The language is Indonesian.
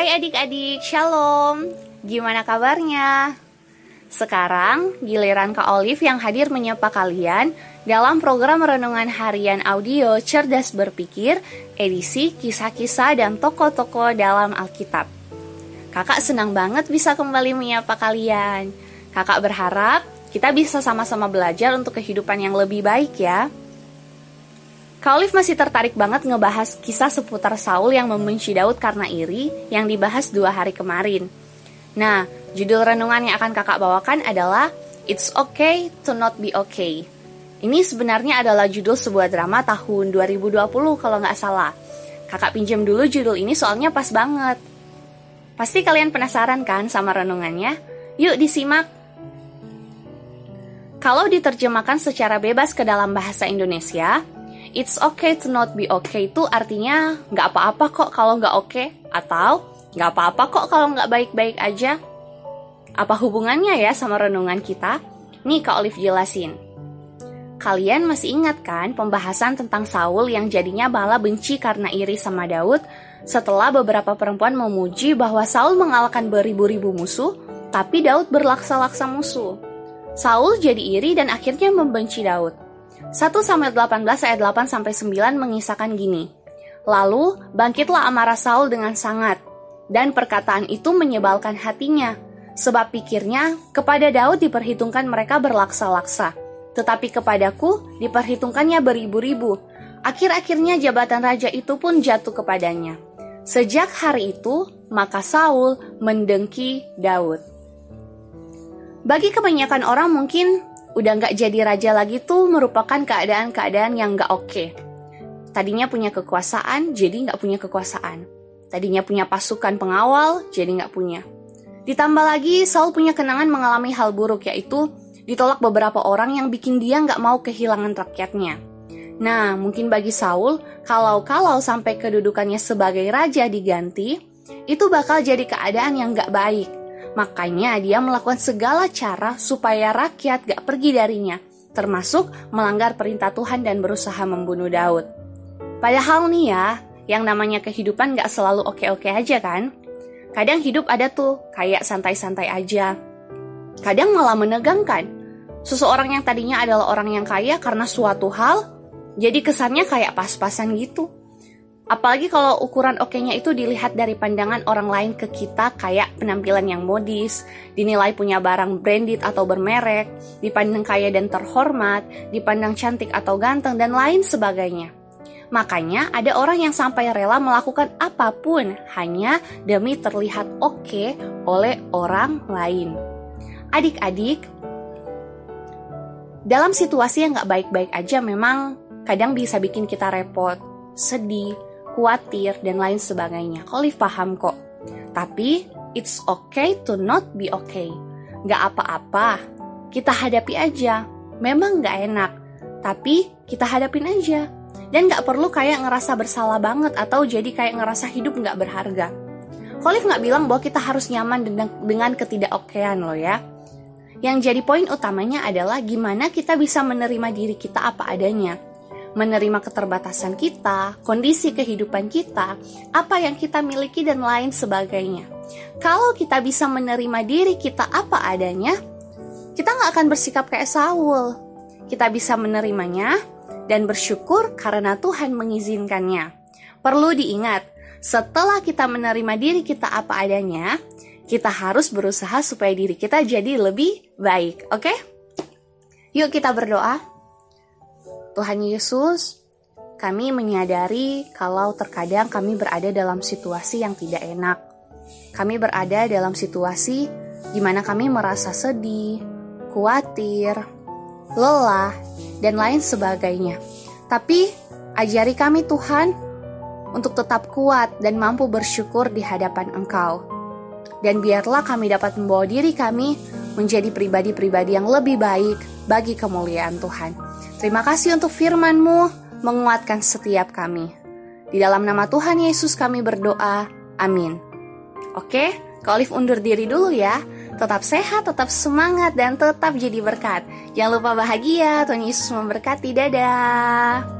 Hai adik-adik, shalom. Gimana kabarnya? Sekarang giliran Kak Olive yang hadir menyapa kalian dalam program renungan harian audio Cerdas Berpikir, edisi kisah-kisah dan tokoh-tokoh dalam Alkitab. Kakak senang banget bisa kembali menyapa kalian. Kakak berharap kita bisa sama-sama belajar untuk kehidupan yang lebih baik ya. Olive masih tertarik banget ngebahas kisah seputar Saul yang membenci Daud karena iri yang dibahas dua hari kemarin. Nah, judul renungan yang akan kakak bawakan adalah It's Okay to Not Be Okay. Ini sebenarnya adalah judul sebuah drama tahun 2020 kalau nggak salah. Kakak pinjam dulu judul ini soalnya pas banget. Pasti kalian penasaran kan sama renungannya? Yuk disimak! Kalau diterjemahkan secara bebas ke dalam bahasa Indonesia, It's okay to not be okay itu artinya nggak apa-apa kok kalau nggak oke okay, atau nggak apa-apa kok kalau nggak baik-baik aja. Apa hubungannya ya sama renungan kita? Nih Kak Olive jelasin. Kalian masih ingat kan pembahasan tentang Saul yang jadinya malah benci karena iri sama Daud setelah beberapa perempuan memuji bahwa Saul mengalahkan beribu-ribu musuh, tapi Daud berlaksa-laksa musuh. Saul jadi iri dan akhirnya membenci Daud. 1 Samuel 18 ayat 8 sampai 9 mengisahkan gini. Lalu bangkitlah amarah Saul dengan sangat, dan perkataan itu menyebalkan hatinya, sebab pikirnya kepada Daud diperhitungkan mereka berlaksa-laksa, tetapi kepadaku diperhitungkannya beribu-ribu. Akhir-akhirnya jabatan raja itu pun jatuh kepadanya. Sejak hari itu, maka Saul mendengki Daud. Bagi kebanyakan orang mungkin udah nggak jadi raja lagi tuh merupakan keadaan-keadaan yang nggak oke. Okay. Tadinya punya kekuasaan, jadi nggak punya kekuasaan. Tadinya punya pasukan pengawal, jadi nggak punya. Ditambah lagi, Saul punya kenangan mengalami hal buruk, yaitu ditolak beberapa orang yang bikin dia nggak mau kehilangan rakyatnya. Nah, mungkin bagi Saul, kalau-kalau sampai kedudukannya sebagai raja diganti, itu bakal jadi keadaan yang nggak baik. Makanya dia melakukan segala cara supaya rakyat gak pergi darinya, termasuk melanggar perintah Tuhan dan berusaha membunuh Daud. Padahal nih ya, yang namanya kehidupan gak selalu oke-oke aja kan? Kadang hidup ada tuh, kayak santai-santai aja. Kadang malah menegangkan. Seseorang yang tadinya adalah orang yang kaya karena suatu hal, jadi kesannya kayak pas-pasan gitu. Apalagi kalau ukuran oke-nya itu dilihat dari pandangan orang lain ke kita kayak penampilan yang modis, dinilai punya barang branded atau bermerek, dipandang kaya dan terhormat, dipandang cantik atau ganteng, dan lain sebagainya. Makanya ada orang yang sampai rela melakukan apa pun hanya demi terlihat oke oleh orang lain. Adik-adik, dalam situasi yang gak baik-baik aja memang kadang bisa bikin kita repot, sedih, khawatir, dan lain sebagainya. Olive paham kok. Tapi, it's okay to not be okay. Gak apa-apa, kita hadapi aja. Memang gak enak, tapi kita hadapin aja. Dan gak perlu kayak ngerasa bersalah banget atau jadi kayak ngerasa hidup gak berharga. Olive gak bilang bahwa kita harus nyaman dengan, ketidakokean loh ya. Yang jadi poin utamanya adalah gimana kita bisa menerima diri kita apa adanya menerima keterbatasan kita, kondisi kehidupan kita, apa yang kita miliki, dan lain sebagainya. Kalau kita bisa menerima diri kita apa adanya, kita nggak akan bersikap kayak Saul. Kita bisa menerimanya dan bersyukur karena Tuhan mengizinkannya. Perlu diingat, setelah kita menerima diri kita apa adanya, kita harus berusaha supaya diri kita jadi lebih baik, oke? Okay? Yuk kita berdoa. Tuhan Yesus, kami menyadari kalau terkadang kami berada dalam situasi yang tidak enak. Kami berada dalam situasi di mana kami merasa sedih, khawatir, lelah, dan lain sebagainya. Tapi ajari kami Tuhan untuk tetap kuat dan mampu bersyukur di hadapan Engkau. Dan biarlah kami dapat membawa diri kami menjadi pribadi-pribadi yang lebih baik bagi kemuliaan Tuhan. Terima kasih untuk firman-Mu menguatkan setiap kami. Di dalam nama Tuhan Yesus kami berdoa. Amin. Oke, Kak Olive undur diri dulu ya. Tetap sehat, tetap semangat, dan tetap jadi berkat. Jangan lupa bahagia, Tuhan Yesus memberkati. Dadah.